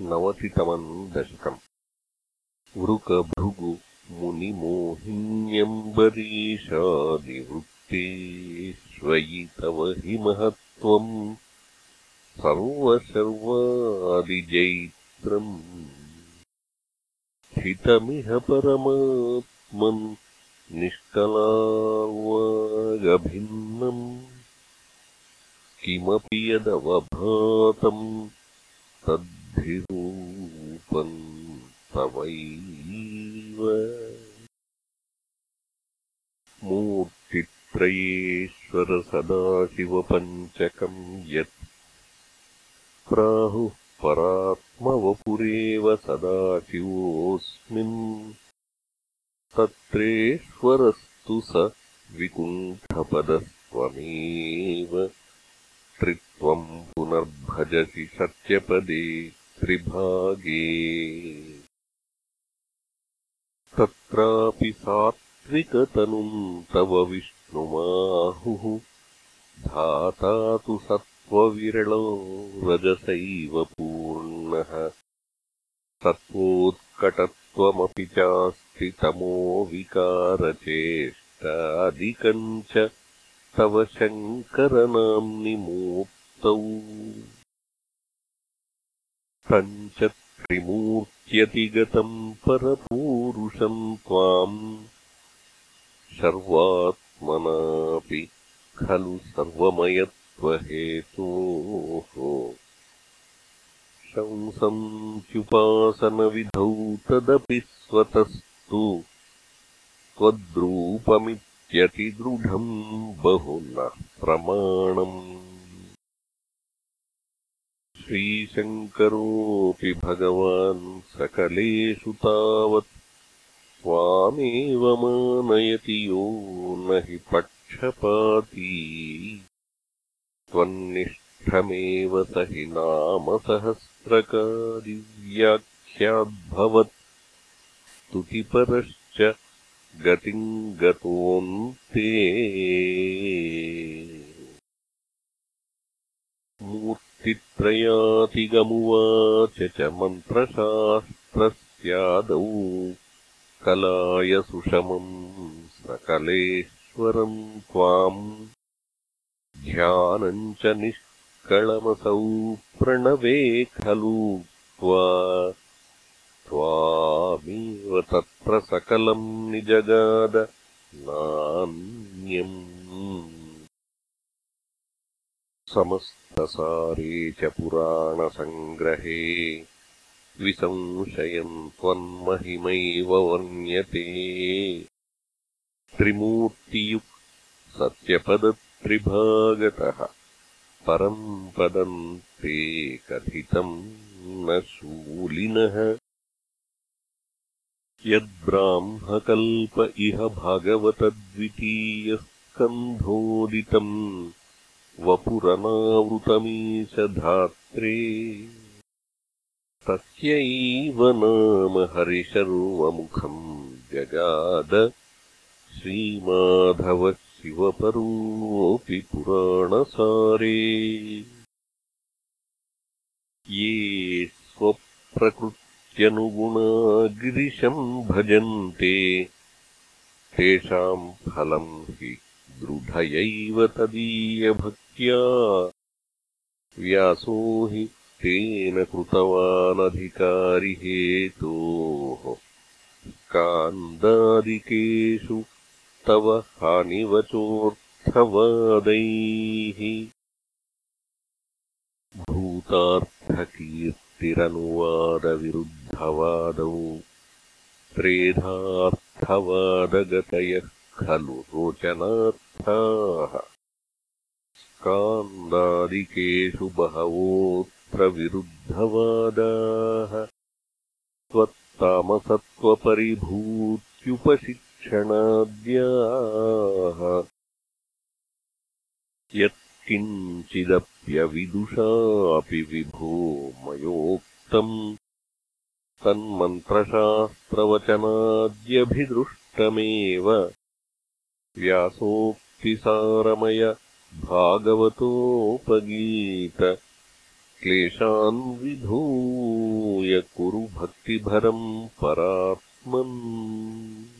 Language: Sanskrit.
नवतितमम् दशकम् वृकभृगु महत्त्वम् सर्वशर्वादिजैत्रम् हितमिह परमात्मन् निष्कलावागभिन्नम् किमपि यदवभातम् तद्धिरूपम् तवैव मूर्तित्रयेश्वर सदाशिवपञ्चकम् यत् प्राहुः परात्मवपुरेव सदाशिवोऽस्मिन् तत्रेश्वरस्तु स विकुण्ठपदस्त्वमेव त्रित्वम् पुनर्भजसि सत्यपदे त्रिभागे। तत्रापि सात्विकतनुम् तव विष्णुमाहुः। धाता तु सत्त्वविरलो रजसैव पूर्णः। सत्त्वोत्कटत्वमपि चास्ति तमो विकारचेष्टादिकम् च तव शङ्करनाम्निमूर्तौ तम् च त्रिमूर्त्यतिगतम् परपूरुषम् त्वाम् सर्वात्मनापि खलु सर्वमयत्वहेतोः। शंसन्त्युपासनविधौ तदपि स्वतस्तु त्वद्रूपमिति यतिदृढम् बहु न प्रमाणम् श्रीशङ्करोऽपि भगवान् सकलेषु तावत् त्वामेव मानयति यो न हि पक्षपाती। त्वन्निष्ठमेव स हि नामसहस्रकादिव्याख्याद्भवत् स्तुतिपरश्च गतिम् गतोऽन्ते मूर्तित्रयातिगमुवाच च मन्त्रशास्त्रस्यादौ कलाय सुषमम् सकलेश्वरम् त्वाम् ध्यानम् च निष्कळमसौ प्रणवे खलु त्वा त्वामेव तत्र सकलम् निजगाद नान्यम् समस्तसारे च पुराणसङ्ग्रहे विसंशयम् त्वन्महिमैव वर्ण्यते। त्रिमूर्तियुक् सत्यपदत्रिभागतः परम् पदम् ते कथितम् न शूलिनः। यद्ब्राह्मकल्प इह भागवतद्वितीयस्कन्धोदितम् वपुरनावृतमीशधात्रे। तस्यैव नाम हरिशर्वमुखम् जगाद श्रीमाधवः शिवपरोऽपि पुराणसारे ये स्वप्रकृ नुगुणा भजन्ते तेषाम् फलम् हि दृढयैव तदीयभक्त्या व्यासो हि तेन कृतवानधिकारिहेतोः। कान्दादिकेषु तव हानिवचोऽर्थवादैः। भूतार्थकीर्ति तिरनुवादविरुद्धवादौ त्रेधार्थवादगतयः खलु रोचनार्थाः स्कान्दादिकेषु बहवोऽत्र विरुद्धवादाः त्वत्तामसत्त्वपरिभूत्युपशिक्षणाद्याः। यत्किञ्चिदप्यविदुषापि विभो मयोक्तम्। तन्मन्त्रशास्त्रवचनाद्यभिदृष्टमेव। व्यासोक्तिसारमय भागवतोपगीत। क्लेशान्विधूनाम् कुरु भक्तिभरम् परात्मन्